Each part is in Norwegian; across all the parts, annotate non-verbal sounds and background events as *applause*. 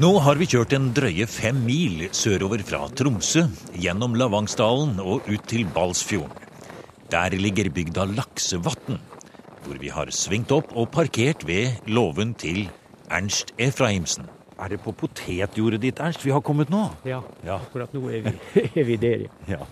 Nå har vi kjørt en drøye fem mil sørover fra Tromsø, gjennom Lavangsdalen og ut til Balsfjorden. Der ligger bygda Laksevatn, hvor vi har svingt opp og parkert ved låven til Ernst Efraimsen. Er det på potetjordet ditt, Ernst, vi har kommet nå? Ja, Ja. akkurat nå er vi, *laughs* er vi der, ja. Ja.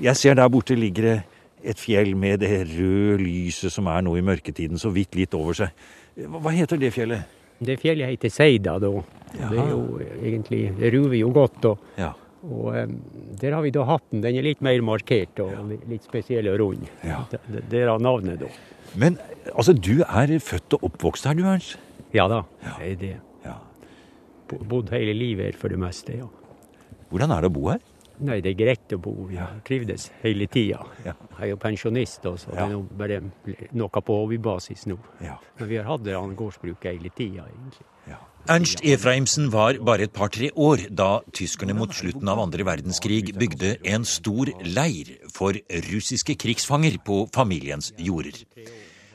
Jeg ser der borte ligger det et fjell med det røde lyset som er nå i mørketiden, så vidt litt over seg. Hva hva heter det fjellet? Det fjellet heter Seida, da. Det er jo egentlig, det ruver jo godt. Og, Ja. og um, der har vi da hatten. Den er litt mer markert og ja. litt spesiell og rund. Ja. Det- har navnet, da. Men altså, du er født og oppvokst her, du, Ernst? Ja da, det er det. Ja. Bodd hele livet her for det meste, ja. Hvordan er det å bo her? Nei, det er greit å bo. Har trivdes hele tida. Ja. Jeg er jo pensjonist, så det er nå bare noe på hobbybasis nå. Ja. Men vi har hatt det an gårdsbruk hele tida, egentlig. Ernst Efraimsen var bare et par-tre år da tyskerne mot slutten av andre verdenskrig bygde en stor leir for russiske krigsfanger på familiens jorder.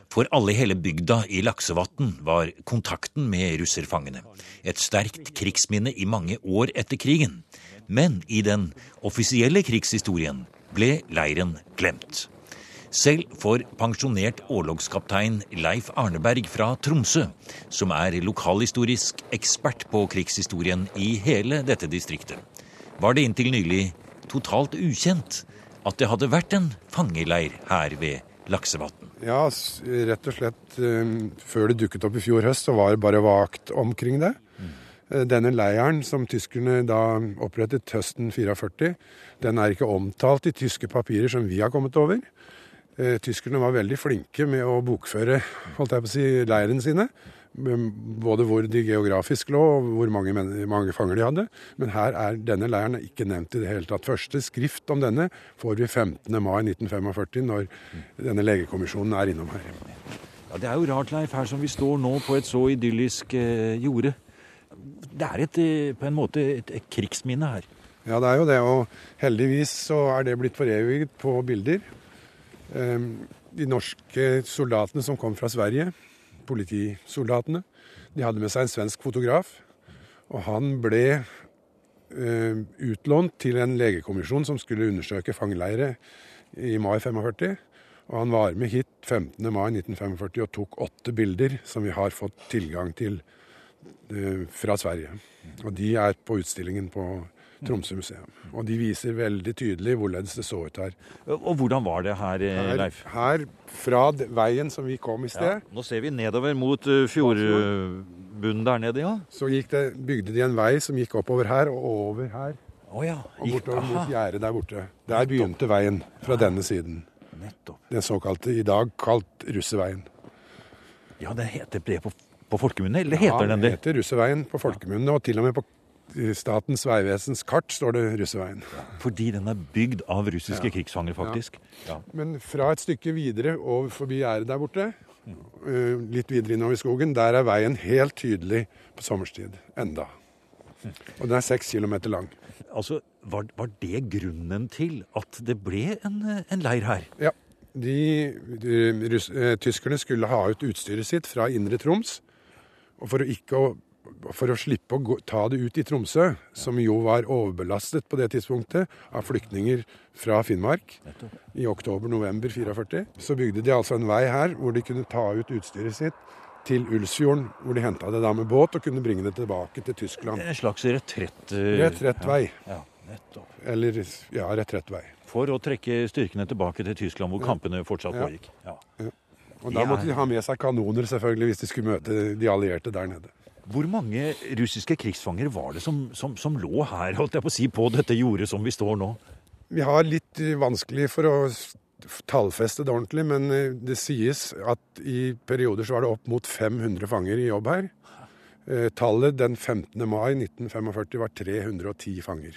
For alle i hele bygda i Laksevatn var kontakten med russerfangene et sterkt krigsminne i mange år etter krigen. Men i den offisielle krigshistorien ble leiren glemt. Selv for pensjonert årlogskaptein Leif Arneberg fra Tromsø, som er lokalhistorisk ekspert på krigshistorien i hele dette distriktet, var det inntil nylig totalt ukjent at det hadde vært en fangeleir her ved Laksevatn. Ja, rett og slett eh, før det dukket opp i fjor høst, så var det bare vagt omkring det. Eh, Denne leiren som tyskerne da opprettet høsten 44, den er ikke omtalt i tyske papirer som vi har kommet over. Eh, Tyskerne var veldig flinke med å bokføre holdt jeg på å si, leiren sine. Både hvor de geografisk lå og hvor mange, mange fanger de hadde. Men her er denne leiren ikke nevnt i det hele tatt. Første skrift om denne får vi 15. mai 1945, når denne legekommisjonen er innom her. Ja, Det er jo rart, Leif, her som vi står nå på et så idyllisk eh, jorde. Det er et, eh, på en måte et, et krigsminne her. Ja, det er jo det, og heldigvis så er det blitt foreviget på bilder. Ehm, De norske soldatene som kom fra Sverige, politisoldatene, de hadde med seg en svensk fotograf. Og han ble eh, utlånt til en legekommisjon som skulle undersøke fangeleire i mai 45. Og han var med hit 15. mai 1945 og tok åtte bilder som vi har fått tilgang til fra Sverige. Og de er på utstillingen på Tromsø museum. Og de viser veldig tydelig hvorledes det så ut her. Og hvordan var det her, Leif? Her, her fra veien som vi kom i Ja, sted, nå ser vi nedover mot uh, fjordbunnen der nede, ja. så det, bygde de en vei som gikk oppover her og over her. Oh, ja. Og bortover Aha. mot gjerdet der borte. Der begynte veien fra denne siden. Nettopp. Den såkalte, i dag kalt Russeveien. Ja, det heter det på, på folkemunne, eller heter ja, den det? Ja, heter Russeveien på folkemunne, og til og med på eh, Statens vegvesens kart står det Russeveien. Fordi den er bygd av russiske krigsfanger, faktisk. Ja. Men fra et stykke videre over forbi gjerdet der borte, eh, litt videre innover i skogen, der er veien helt tydelig på sommerstid. Enda. Og den er seks kilometer lang. Altså, var, var det grunnen til at det ble en, eh, en leir her? Ja. De, de russ, tyskerne skulle ha ut utstyret sitt fra Indre Troms. Og for å, ikke for å slippe å gå, ta det ut i Tromsø, som jo var overbelastet på det tidspunktet av flyktninger fra Finnmark i oktober-november 44, så bygde de altså en vei her hvor de kunne ta ut utstyret sitt til Ulsfjorden, hvor de henta det da med båt og kunne bringe det tilbake til Tyskland. En slags retrett... eh, Retrettvei. Ja, nettopp. Eller ja, retrettvei. For å trekke styrkene tilbake til Tyskland, hvor kampene fortsatt Ja. pågikk. Ja. Og da måtte de ha med seg kanoner selvfølgelig hvis de skulle møte de allierte der nede. Hvor mange russiske krigsfanger var det som, som, som lå her, holdt jeg på å si, på dette jordet som vi står nå? Vi har litt eh, vanskelig for å tallfeste det ordentlig, men eh, det sies at i perioder så var det opp mot 500 fanger i jobb her. Eh, Tallet den 15. mai 1945 var 310 fanger.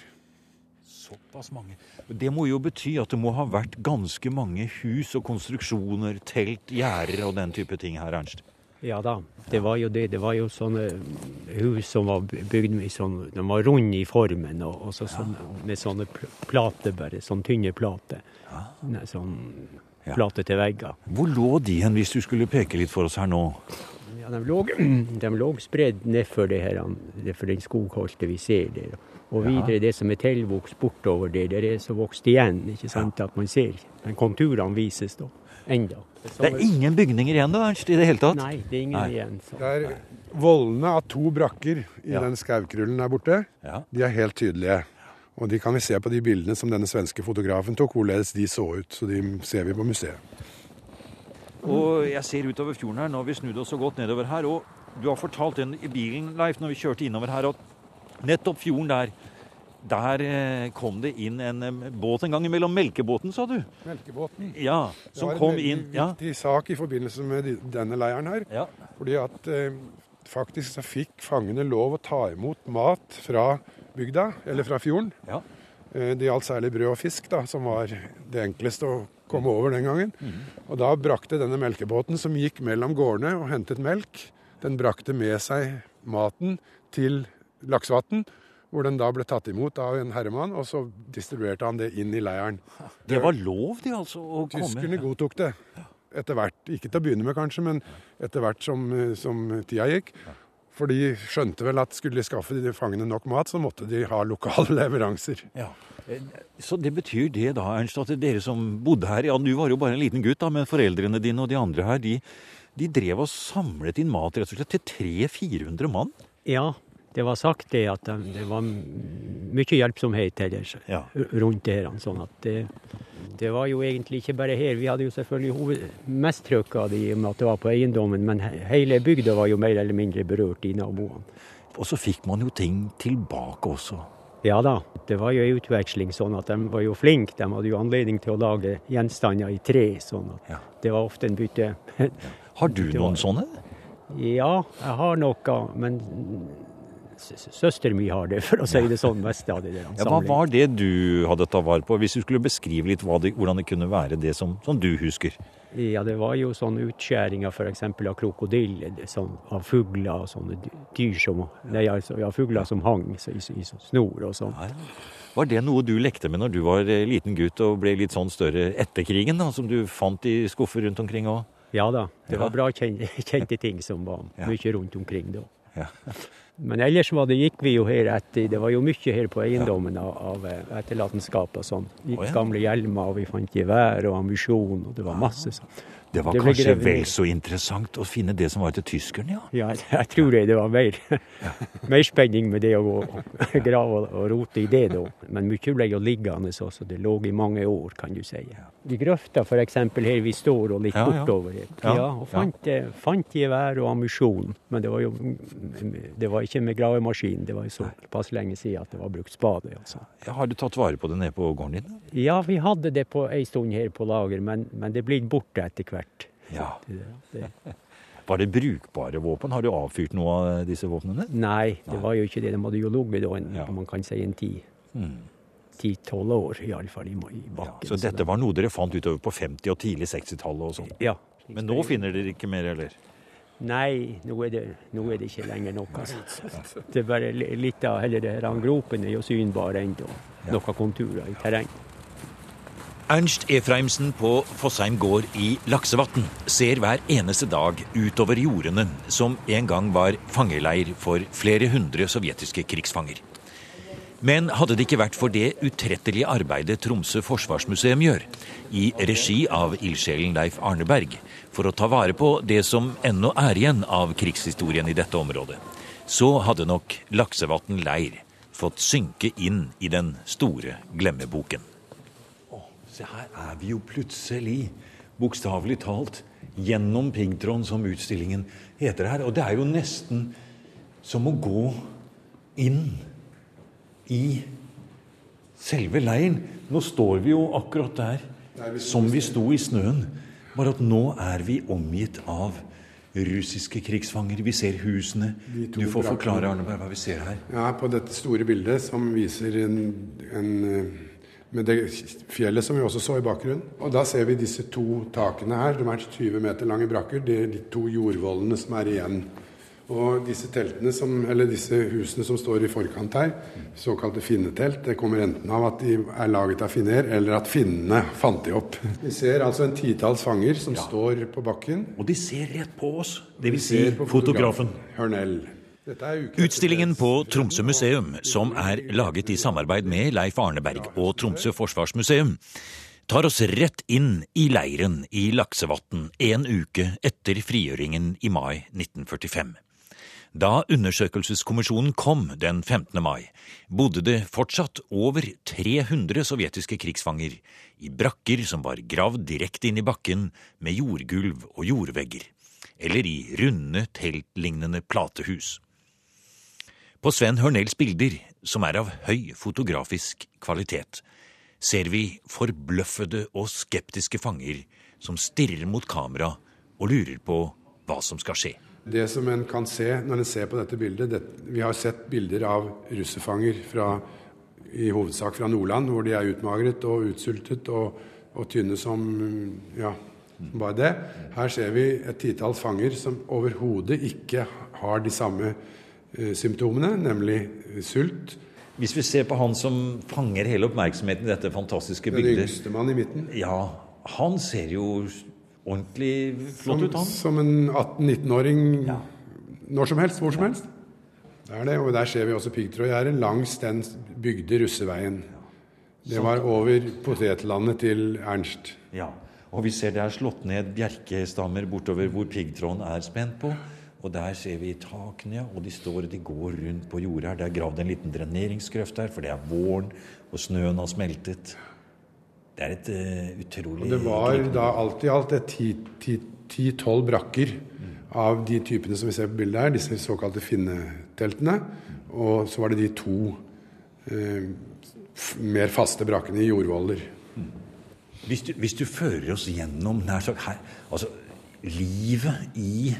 Såpass mange. Det må jo bety at det må ha vært ganske mange hus og konstruksjoner, telt, gjerder og den type ting her, Ernst. Ja da, det var jo det. Det var jo sånne hus som var bygd med sånn De var runde i formen, og, og så sånn, med sånne pl- plater bare. Sånn tynne plater. Sånn plater til vegger. Hvor lå de hen, hvis du skulle peke litt for oss her nå? Ja, de lå, de lå spredd nedfor det her, for den skogholtet vi ser der. Og videre det som er tilvokst bortover der, det er så vokst igjen. ikke sant, At man ser Men konturene vises da enda. Det er ingen bygninger igjen da, Ernst, i det hele tatt? Nei, det er ingen Nei. igjen. Så. Det er vollene av to brakker i Ja. den skaukrullen der borte. Ja. De er helt tydelige. Og de kan vi se på de bildene som denne svenske fotografen tok, hvorledes de så ut. Så de ser vi på museet. Og jeg ser utover fjorden her, nå har vi snudd oss så godt nedover her. Og du har fortalt den i bilen, Leif, når vi kjørte innover her, at nettopp fjorden der, der eh, kom det inn en båt en gang imellom Melkebåten, sa du? Melkebåten. Ja, som var en Det var en Ja. viktig sak i forbindelse med denne leiren her. ja. Fordi at eh, faktisk så fikk fangene lov å ta imot mat fra bygda, eller fra fjorden. Ja. Eh, det gjaldt særlig brød og fisk, da, som var det enkleste å komme over den gangen. Og da brakte denne melkebåten, som gikk mellom gårdene og hentet melk, den brakte med seg maten til Laksevatn, hvor den da ble tatt imot av en herremann, og så distribuerte han det inn i leiren. Det var lov, de altså, å komme Tyskerne godtok det etter hvert. Ikke til å begynne med, kanskje, men etter hvert som, eh, som tida gikk. For de skjønte vel at skulle de skaffe de fangene nok mat, så måtte de ha lokale *laughs* leveranser. Ja. Eh, Så det betyr det da, Ernst, at dere som bodde her Ja, du var jo bare en liten gutt, da, men foreldrene dine og de andre her, de, de drev og samlet inn mat rett og slett til 300-400 mann? Ja, det var sagt det at de, det var mye hjelpsomhet ellers Ja. rundt her. Sånn at det, det var jo egentlig ikke bare her. Vi hadde jo selvfølgelig hoved, mest trøkk av det i og med at det var på eiendommen, men hele bygda var jo mer eller mindre berørt i naboene. Og så fikk man jo ting tilbake også. Ja da, det var jo en utveksling sånn at de var jo flinke. De hadde jo anledning til å lage gjenstander i tre, sånn at Ja. det var ofte en bytte. *laughs* Har du noen sånne? Ja, jeg har noe, men søsteren min har det, for å si det sånn, mest av det der. *laughs* Ja, hva var det du hadde tatt vare på? Hvis du skulle beskrive litt det, hvordan det kunne være det som, som du husker? Ja, det var jo sånne utskjæringer f.eks. av krokodiller, sånn, av fugler og sånne dyr som Nei, altså, ja, fugler som hang i, i snor og sånn. Var det noe du lekte med når du var eh, liten gutt og ble litt sånn større etter krigen, da, som du fant i skuffer rundt omkring òg? Ja da, det var bra kjente, *laughs* kjente ting som var Ja. mye rundt omkring da. Ja. Men ellers det, gikk vi jo her etter, det var jo mye her på eiendommen av, av eh, etterlatenskap og sånn. Gikk ja. Gamle hjelmer, og vi fant gevær og ammunisjon, og det var masse sånn. Det var Det kanskje vel så interessant å finne det som var til tyskerne, ja. Ja, *laughs* jeg tror det, det var mer, *laughs* mer spenning med det å gå og *laughs* grave og, rote i det da. Men mye ble jo liggende også, det lå i mange år, kan du si. Vi grøfta f.eks. her vi står og litt Ja, ja. bortover her. Ja, og fant, eh, fant gevær og ammunisjon. Men det var jo det var ikke med gravemaskin, det var jo såpass lenge siden at det var brukt spade. Altså. Har du tatt vare på det nede på gården din? Ja, vi hadde det på ei stund her på lager, men, men det blir borte etter hvert. Ja. *laughs* Det, det. *laughs* Var det brukbare våpen? Har du avfyrt noe av disse våpnene? Nei, det var jo ikke det. De hadde jo ligget da en, Ja. man kan si en tid. Mm. Ti-tolv år, iallfall i, i Ja, bakken. så dette var noe dere fant utover på 50- og tidlig 60-tallet og sånn? Ja. Men nå finner dere ikke mer, eller? Nei, nå er det, nå er det ikke lenger nok. Altså. Det er bare litt av hele det her gropen er jo synbar ennå. Noen konturer i terreng. Ernst Efraimsen på Fossheim gård i Laksevatn ser hver eneste dag utover jordene som en gang var fangeleir for flere hundre sovjetiske krigsfanger. Men hadde det ikke vært for det utrettelige arbeidet Tromsø forsvarsmuseum gjør, i regi av ildsjelen Leif Arneberg, for å ta vare på det som ennå er igjen av krigshistorien i dette området, så hadde nok Laksevatn leir fått synke inn i den store glemmeboken. Se her er vi jo plutselig, bokstavelig talt, gjennom piggtråden som utstillingen heter her. Og det er jo nesten som å gå inn i selve leiren. Nå står vi jo akkurat der som vi sto i snøen. Bare at nå er vi omgitt av russiske krigsfanger. Vi ser husene. Du får forklare, Arneberg, hva vi ser her. Ja, på dette store bildet som viser en, en eh, med det fjellet som vi også så i bakgrunnen. Og da ser vi disse to takene her. De er 20 meter lange brakker. Det er de to jordvollene som er igjen. Og disse teltene som, eller disse husene som står i forkant her, såkalte finnetelt, det kommer enten av at de er laget av finner, eller at finnene fant de opp. Vi ser altså en titalls fanger som ja. står på bakken. Og de ser rett på oss, dvs. Si fotografen. Hørnell. Utstillingen på Tromsø museum, som er laget i samarbeid med Leif Arneberg og Tromsø forsvarsmuseum, tar oss rett inn i leiren i Laksevatn en uke etter frigjøringen i mai 1945. Da undersøkelseskommisjonen kom den 15. mai, bodde det fortsatt over 300 sovjetiske krigsfanger i brakker som var gravd direkte inn i bakken med jordgulv og jordvegger, eller i runde, teltlignende platehus. På Sven Hørnels bilder, som er av høy fotografisk kvalitet, ser vi forbløffede og skeptiske fanger som stirrer mot kamera og lurer på hva som skal skje. Det som en kan se når en ser på dette bildet det, Vi har sett bilder av russerfanger fra, i hovedsak fra Nordland, hvor de er utmagret og utsultet og, og tynne som ja, bare det. Her ser vi et titalls fanger som overhodet ikke har de samme eh, symptomene, nemlig sult. Hvis vi ser på han som fanger hele oppmerksomheten i dette fantastiske bildet Den yngste mann i midten. Ja, han ser jo ordentlig flott ut, han. Som en 18-19-åring ja. når som helst, hvor som helst. Det er det, og Der ser vi også piggtrådgjerdet langs den bygde russeveien. Det var over potetlandet til Ernst. Ja, og vi ser det er slått ned bjerkestammer bortover hvor piggtråden er spent på. Og der ser vi takene, og de står de går rundt på jordet her. Det er gravd en liten dreneringsgrøft der, for det er våren, og snøen har smeltet. Det er et uh, utrolig Og Det var da alt i alt ti-tolv brakker mm. av de typene som vi ser på bildet her, disse såkalte finneteltene. Og så var det de to uh, mer faste brakkene i jordvoller. Mm. Hvis, hvis, du fører oss gjennom nær sagt her Altså, livet i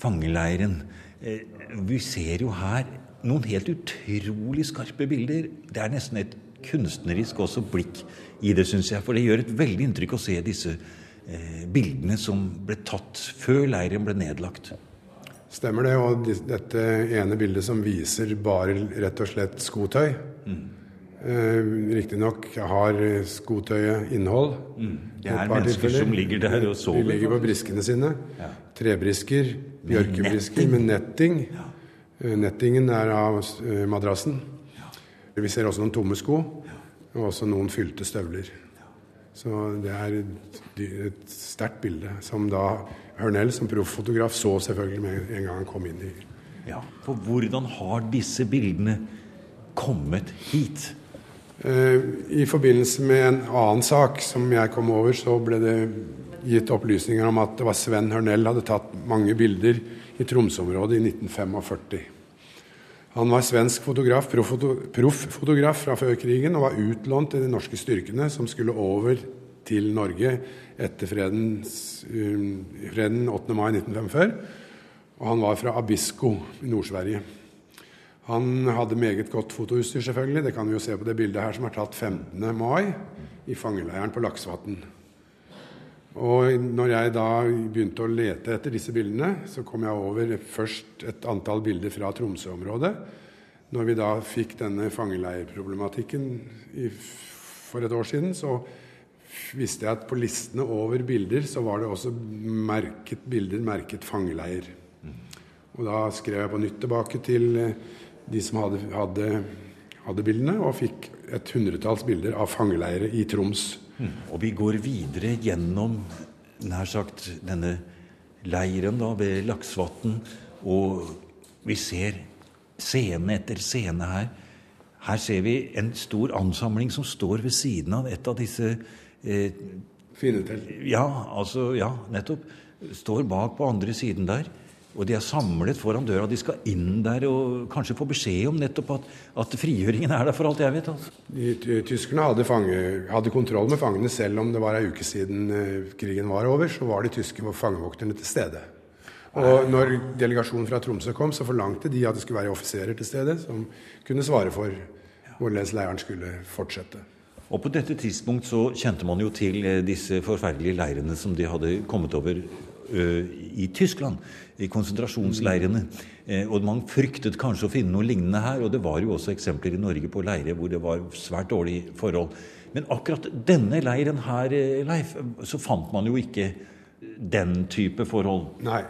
fangeleiren eh, Vi ser jo her noen helt utrolig skarpe bilder. Det er nesten et kunstnerisk også blikk i det, syns jeg. For det gjør et veldig inntrykk å se disse eh, bildene som ble tatt før leiren ble nedlagt. Stemmer det. Og dette ene bildet som viser bare rett og slett skotøy. Mm. Eh, Riktignok har skotøyet innhold. Mm. Det er mennesker som ligger der og sover. De ligger på briskene sine. Ja. Trebrisker, bjørkebrisker med netting. Ja. Eh, nettingen er av eh, madrassen. Vi ser også noen tomme sko og også noen fylte støvler. Så det er et, et sterkt bilde, som da Hørnell som profffotograf så selvfølgelig med en gang han kom inn i Ja, For hvordan har disse bildene kommet hit? Eh, I forbindelse med en annen sak som jeg kom over, så ble det gitt opplysninger om at det var Sven Hørnell hadde tatt mange bilder i Tromsø-området i 1945. Han var svensk fotograf, profffotograf fra før krigen og var utlånt til de norske styrkene som skulle over til Norge etter freden, um, freden 8. mai 1945. Og han var fra Abisko i Nord-Sverige. Han hadde meget godt fotoutstyr, selvfølgelig. Det kan vi jo se på det bildet her som er tatt 15. mai i fangeleiren på Laksvatn. Og når jeg da begynte å lete etter disse bildene, så kom jeg over først et antall bilder fra Tromsø-området. Når vi da fikk denne fangeleirproblematikken for et år siden, så visste jeg at på listene over bilder så var det også merket bilder merket fangeleir. Og da skrev jeg på nytt tilbake til eh, de som hadde, hadde, hadde bildene, og fikk et hundretalls bilder av fangeleire i Troms. Mm. Og vi går videre gjennom nær sagt denne leiren da, ved Laksvatn, og vi ser scene etter scene her. Her ser vi en stor ansamling som står ved siden av et av disse eh, Fine til. Ja, altså, ja, nettopp. Står bak på andre siden der. Og de er samlet foran døra. De skal inn der og kanskje få beskjed om nettopp at, at frigjøringen er der, for alt jeg vet. Altså. De, tyskerne hadde, fange, hadde, kontroll med fangene selv om det var ei uke siden uh, krigen var over. Så var de tyske fangevokterne til stede. Og når delegasjonen fra Tromsø kom, så forlangte de at det skulle være offiserer til stede som kunne svare for hvorledes leiren skulle fortsette. Og på dette tidspunkt så kjente man jo til eh, disse forferdelige leirene som de hadde kommet over i Tyskland, i konsentrasjonsleirene. og man fryktet kanskje å finne noe lignende her. Og det var jo også eksempler i Norge på leirer hvor det var svært dårlige forhold. Men akkurat denne leiren her, Leif, så fant man jo ikke den type forhold. Nei.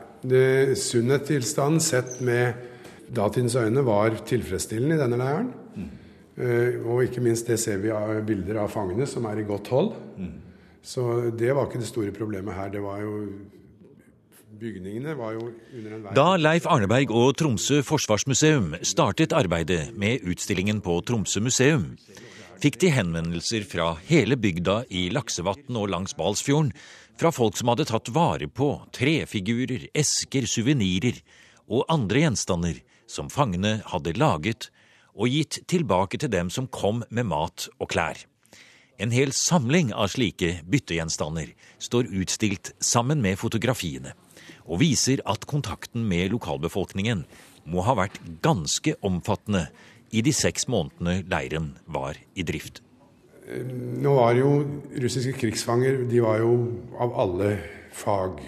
Sunnhetstilstanden sett med datidens øyne var tilfredsstillende i denne leiren. Mm. Og ikke minst det ser vi av bilder av fangene som er i godt hold. Mm. Så det var ikke det store problemet her. Det var jo Bygningene var jo under enhver Da Leif Arneberg og Tromsø forsvarsmuseum startet arbeidet med utstillingen på Tromsø museum, fikk de henvendelser fra hele bygda i Laksevatn og langs Balsfjorden, fra folk som hadde tatt vare på trefigurer, esker, suvenirer og andre gjenstander som fangene hadde laget og gitt tilbake til dem som kom med mat og klær. En hel samling av slike byttegjenstander står utstilt sammen med fotografiene, og viser at kontakten med lokalbefolkningen må ha vært ganske omfattende i de seks månedene leiren var i drift. Nå var jo russiske krigsfanger de var jo av alle fag,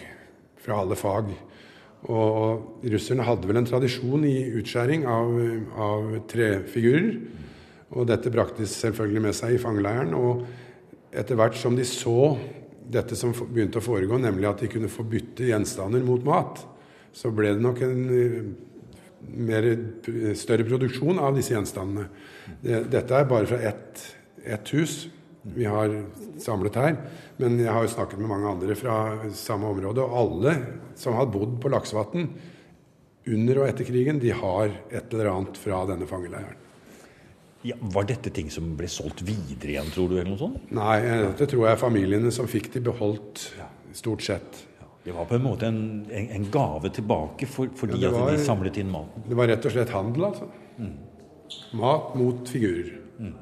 fra alle fag. Og russerne hadde vel en tradisjon i utskjæring av, av trefigurer. Og dette brakte de selvfølgelig med seg i fangeleiren. Og etter hvert som de så dette som begynte å foregå, nemlig at de kunne få bytte gjenstander mot mat, så ble det nok en eh, mer, større produksjon av disse gjenstandene. Dette er bare fra ett, ett hus vi har samlet her. Men jeg har jo snakket med mange andre fra samme område, og alle som har bodd på Laksevatn under og etter krigen, de har et eller annet fra denne fangeleiren. Ja, var dette ting som ble solgt videre igjen, tror du? eller noe sånt? Nei, dette tror jeg familiene som fikk de beholdt, stort sett. Det var på en måte en, en, en gave tilbake for, fordi ja, var, at de samlet inn maten? Det var rett og slett handel, altså. Mm. Mat mot figurer. Mm.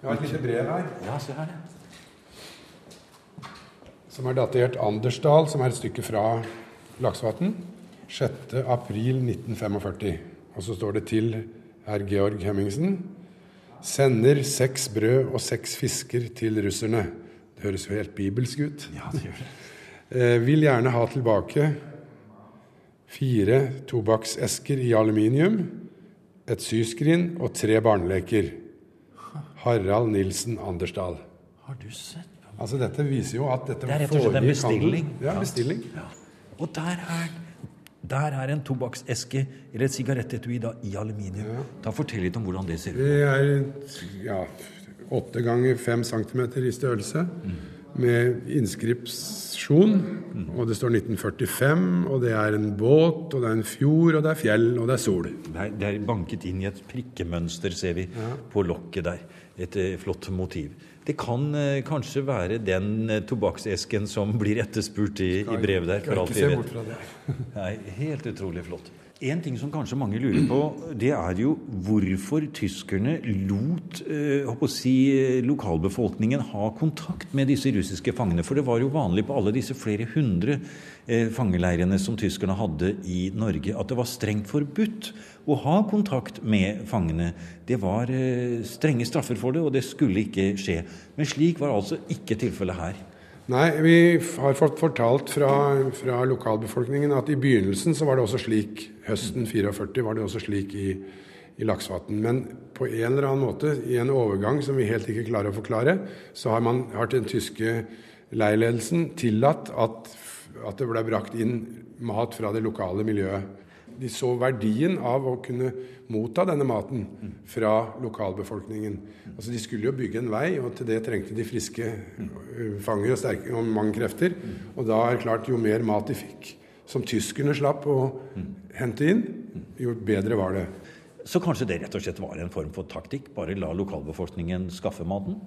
Jeg har et lite brev her. Ja, se her. Som er datert Andersdal, som er et stykke fra Laksevatn. 6.4.1945. Og så står det til herr Georg Hemmingsen sender seks brød og seks fisker til russerne. Det høres jo helt bibelsk ut. Ja, det gjør det. *laughs* Eh, vil gjerne ha tilbake fire tobakksesker i aluminium, et syskrin og tre barneleker. Harald Nilsen Andersdal. Har du sett på Altså Dette viser jo at dette Det er rett og slett en bestilling. Ja, bestilling. Ja. Og der er der er en tobakkseske eller et sigarettetui i aluminium. Ja. Ta Fortell litt om hvordan det ser ut. Det er ja, åtte ganger fem centimeter i størrelse. Mm. Med inskripsjon. Mm. Og det står 1945, og det er en båt, og det er en fjord, og det er fjell, og det er sol. Det er, det er banket inn i et prikkemønster, ser vi, ja. på lokket der. Et uh, flott motiv. Det kan eh, kanskje være den eh, tobakksesken som blir etterspurt i, i brevet der. for alt vi vet. Nei, helt utrolig flott. En ting som kanskje mange lurer på, det er jo hvorfor tyskerne lot eh, si, lokalbefolkningen ha kontakt med disse russiske fangene. For det var jo vanlig på alle disse flere hundre eh, fangeleirene som tyskerne hadde i Norge, at det var strengt forbudt å ha kontakt med fangene. Det var eh, strenge straffer for det, og det skulle ikke skje. Men slik var altså ikke tilfellet her. Nei, vi har fått fortalt fra, fra, lokalbefolkningen at i begynnelsen så var det også slik, høsten 44 var det også slik i, i Laksvatn. Men på en eller annen måte, i en overgang som vi helt ikke klarer å forklare, så har, man, har den tyske leirledelsen tillatt at, at det ble brakt inn mat fra det lokale miljøet de så verdien av å kunne motta denne maten fra lokalbefolkningen. Altså De skulle jo bygge en vei, og til det trengte de friske øh, fanger og, sterke, og mange krefter. Og da er det klart, jo mer mat de fikk, som tyskerne slapp å hente inn, jo bedre var det. Så kanskje det rett og slett var en form for taktikk? Bare la lokalbefolkningen skaffe maten?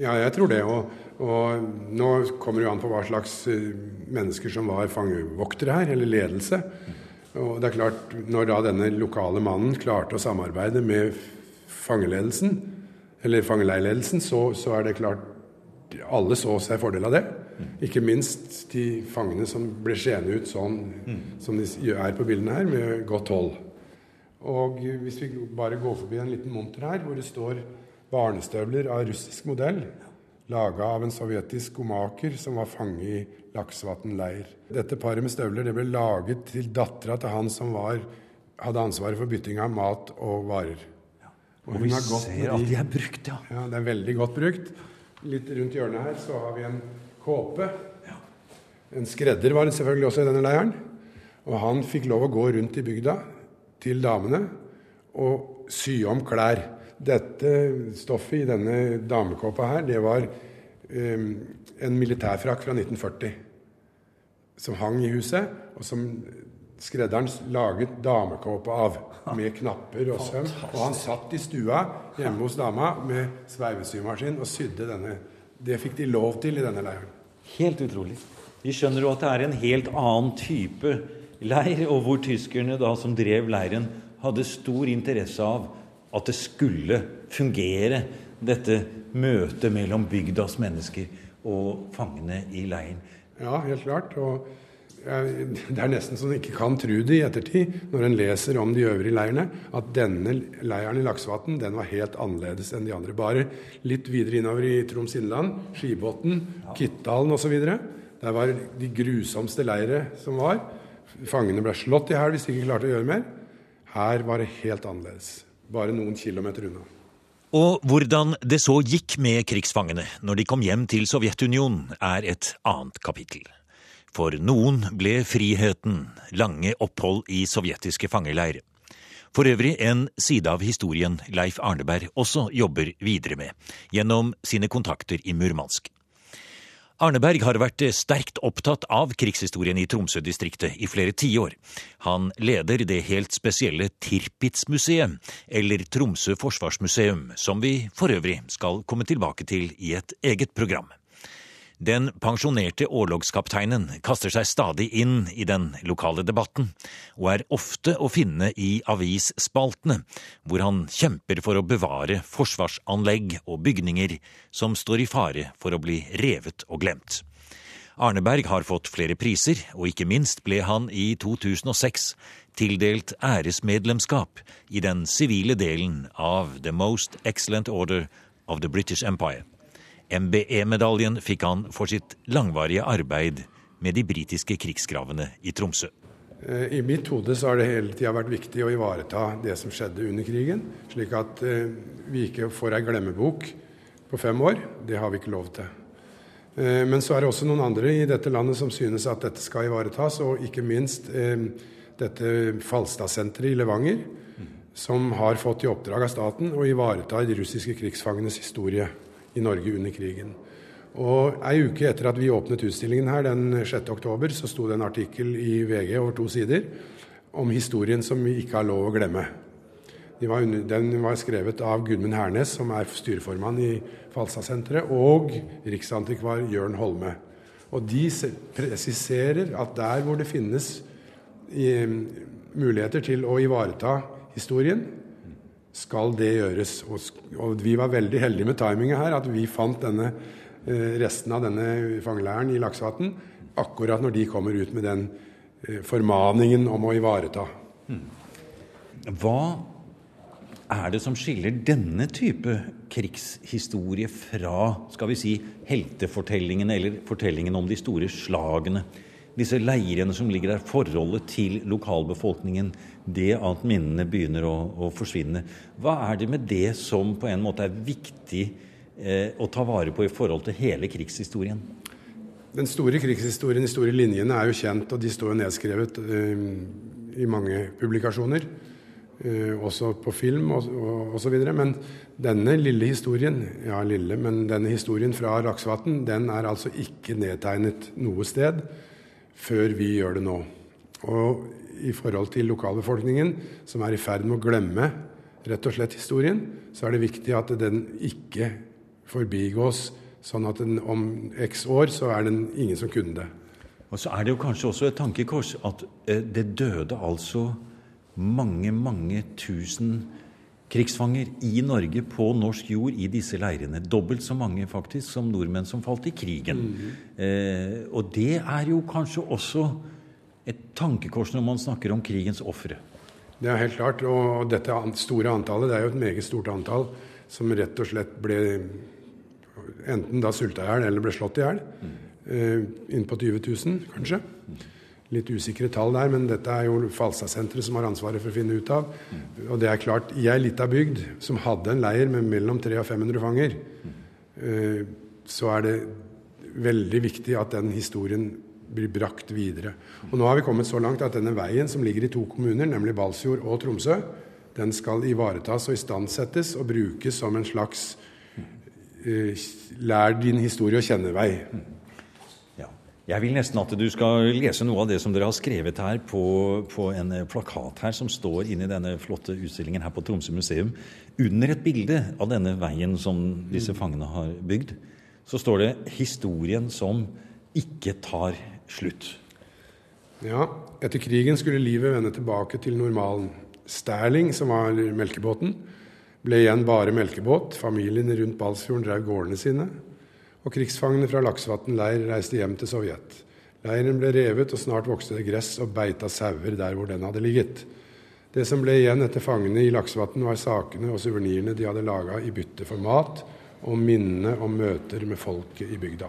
Ja, jeg tror det. Og, og nå kommer det jo an på hva slags øh, mennesker som var fangevoktere her, eller ledelse. Og det er klart, Når da denne lokale mannen klarte å samarbeide med fangeledelsen, eller fangeleirledelsen, så, så, er det klart alle så seg fordel av det. Ikke minst de fangene som ble skjene ut sånn som de er på bildene her, med godt hold. Og hvis vi bare går forbi en liten monter her, hvor det står barnestøvler av russisk modell, laga av en sovjetisk skomaker som var fange i Laksvatn leir. Dette paret med støvler det ble laget til dattera til han som var, hadde ansvaret for bytting av mat og varer. Og, og vi ser at de er brukt, ja. ja. Det er veldig godt brukt. Litt rundt hjørnet her så har vi en kåpe. Ja. En skredder var det selvfølgelig også i denne leiren. Og han fikk lov å gå rundt i bygda til damene og sy om klær. Dette stoffet i denne damekåpa her, det var um, en militærfrakk fra 1940 som hang i huset, og som skredderen laget damekåpe av. Med *laughs* knapper og søm. Og han satt i stua hjemme hos dama med sveivesymaskin og sydde denne. Det fikk de lov til i denne leiren. Helt utrolig. Vi skjønner jo at det er en helt annen type leir, og hvor tyskerne da som drev leiren, hadde stor interesse av at det skulle fungere, dette møtet mellom bygdas mennesker og fangene i leiren. Ja, helt klart. Og det er nesten så en ikke kan tro det i ettertid, når en leser om de øvrige leirene, at denne leiren i Laksevatn den var helt annerledes enn de andre. Bare litt videre innover i Troms Innland, Skibotn, Kittdalen osv. Der var de grusomste leire som var. Fangene ble slått i hæl hvis de ikke klarte å gjøre mer. Her var det helt annerledes. Bare noen kilometer unna. Og hvordan det så gikk med krigsfangene når de kom hjem til Sovjetunionen, er et annet kapittel. For noen ble friheten lange opphold i sovjetiske fangeleir. For øvrig en side av historien Leif Arneberg også jobber videre med, gjennom sine kontakter i Murmansk. Arneberg har vært sterkt opptatt av krigshistorien i Tromsø-distriktet i flere tiår. Han leder det helt spesielle Tirpitz-museet, eller Tromsø forsvarsmuseum, som vi for øvrig skal komme tilbake til i et eget program. Den pensjonerte årlogskapteinen kaster seg stadig inn i den lokale debatten, og er ofte å finne i avisspaltene, hvor han kjemper for å bevare forsvarsanlegg og bygninger som står i fare for å bli revet og glemt. Arneberg har fått flere priser, og ikke minst ble han i 2006 tildelt æresmedlemskap i den sivile delen av The Most Excellent Order of the British Empire. MBE-medaljen fikk han for sitt langvarige arbeid med de britiske krigsgravene i Tromsø. Eh, I mitt hode så har det hele tida vært viktig å ivareta det som skjedde under krigen, slik at eh, vi ikke får ei glemmebok på fem år. Det har vi ikke lov til. Eh, men så er det også noen andre i dette landet som synes at dette skal ivaretas, og ikke minst dette Falstadsenteret i Levanger, som har fått i oppdrag av staten å ivareta de russiske krigsfangenes historie i Norge under krigen. Og Ei uke etter at vi åpnet utstillingen her, den 6. oktober, så sto det en artikkel i VG over to sider om historien som vi ikke har lov å glemme. Den var skrevet av Gudmund Hernes, som er styreformann i Falstadsenteret, og riksantikvar Jørn Holme. Og de presiserer at der hvor det finnes eh, muligheter til å ivareta historien, skal det gjøres. Og, vi var veldig heldige med timinga her, at vi fant denne, eh, resten av denne fangeleiren i Laksevatn akkurat når de kommer ut med den eh, formaningen om å ivareta. Hmm. Hva er det som skiller denne type krigshistorie fra skal vi si, heltefortellingene eller fortellingene om de store slagene? Disse leirene som ligger der, forholdet til lokalbefolkningen, det at minnene begynner å, å, forsvinne. Hva er det med det som på en måte er viktig eh, å ta vare på i forhold til hele krigshistorien? Den store krigshistorien, de store linjene, er jo kjent, og de står jo nedskrevet eh, i mange publikasjoner. Eh, også på film og osv. Men denne lille historien ja lille, men denne historien fra Raksvatn den er altså ikke nedtegnet noe sted før vi gjør det nå. Og i forhold til lokalbefolkningen, som er i ferd med å glemme rett og slett historien, så er det viktig at den ikke forbigås, sånn at den, om x år så er den ingen som kunne det. Og så er det jo kanskje også et tankekors at eh, det døde altså mange, mange tusen krigsfanger i Norge på norsk jord i disse leirene. Dobbelt så mange faktisk som nordmenn som falt i krigen. Mm. Eh, og det er jo kanskje også et tankekors når man snakker om krigens ofre. Det er helt klart. Og dette store antallet, det er jo et meget stort antall, som rett og slett ble enten da sulta i hjel eller ble slått i hjel. Eh, inn på 20 000, kanskje. Litt usikre tall der, men dette er jo Falstadsenteret som har ansvaret for å finne ut av. Og det er klart, i ei lita bygd som hadde en leir med mellom 300 og 500 fanger, eh, så er det veldig viktig at den historien blir brakt videre. Og nå har vi kommet så langt at denne veien som ligger i to kommuner, nemlig Balsfjord og Tromsø, den skal ivaretas og istandsettes og brukes som en slags uh, lær din historie å kjenne-vei. Jeg vil nesten at du skal lese noe av det som dere har skrevet her på, på en plakat her som står inni denne flotte utstillingen her på Tromsø museum. Under et bilde av denne veien som disse fangene har bygd, så står det 'Historien som ikke tar slutt'. Ja, etter krigen skulle livet vende tilbake til normalen. Sterling, som var melkebåten, ble igjen bare melkebåt. Familiene rundt Balsfjorden drev gårdene sine. Og krigsfangene fra Laksevatn leir reiste hjem til Sovjet. Leiren ble revet, og snart vokste det gress og beita sauer der hvor den hadde ligget. Det som ble igjen etter fangene i Laksevatn, var sakene og suvenirene de hadde laga i bytte for mat, og minnene om møter med folket i bygda.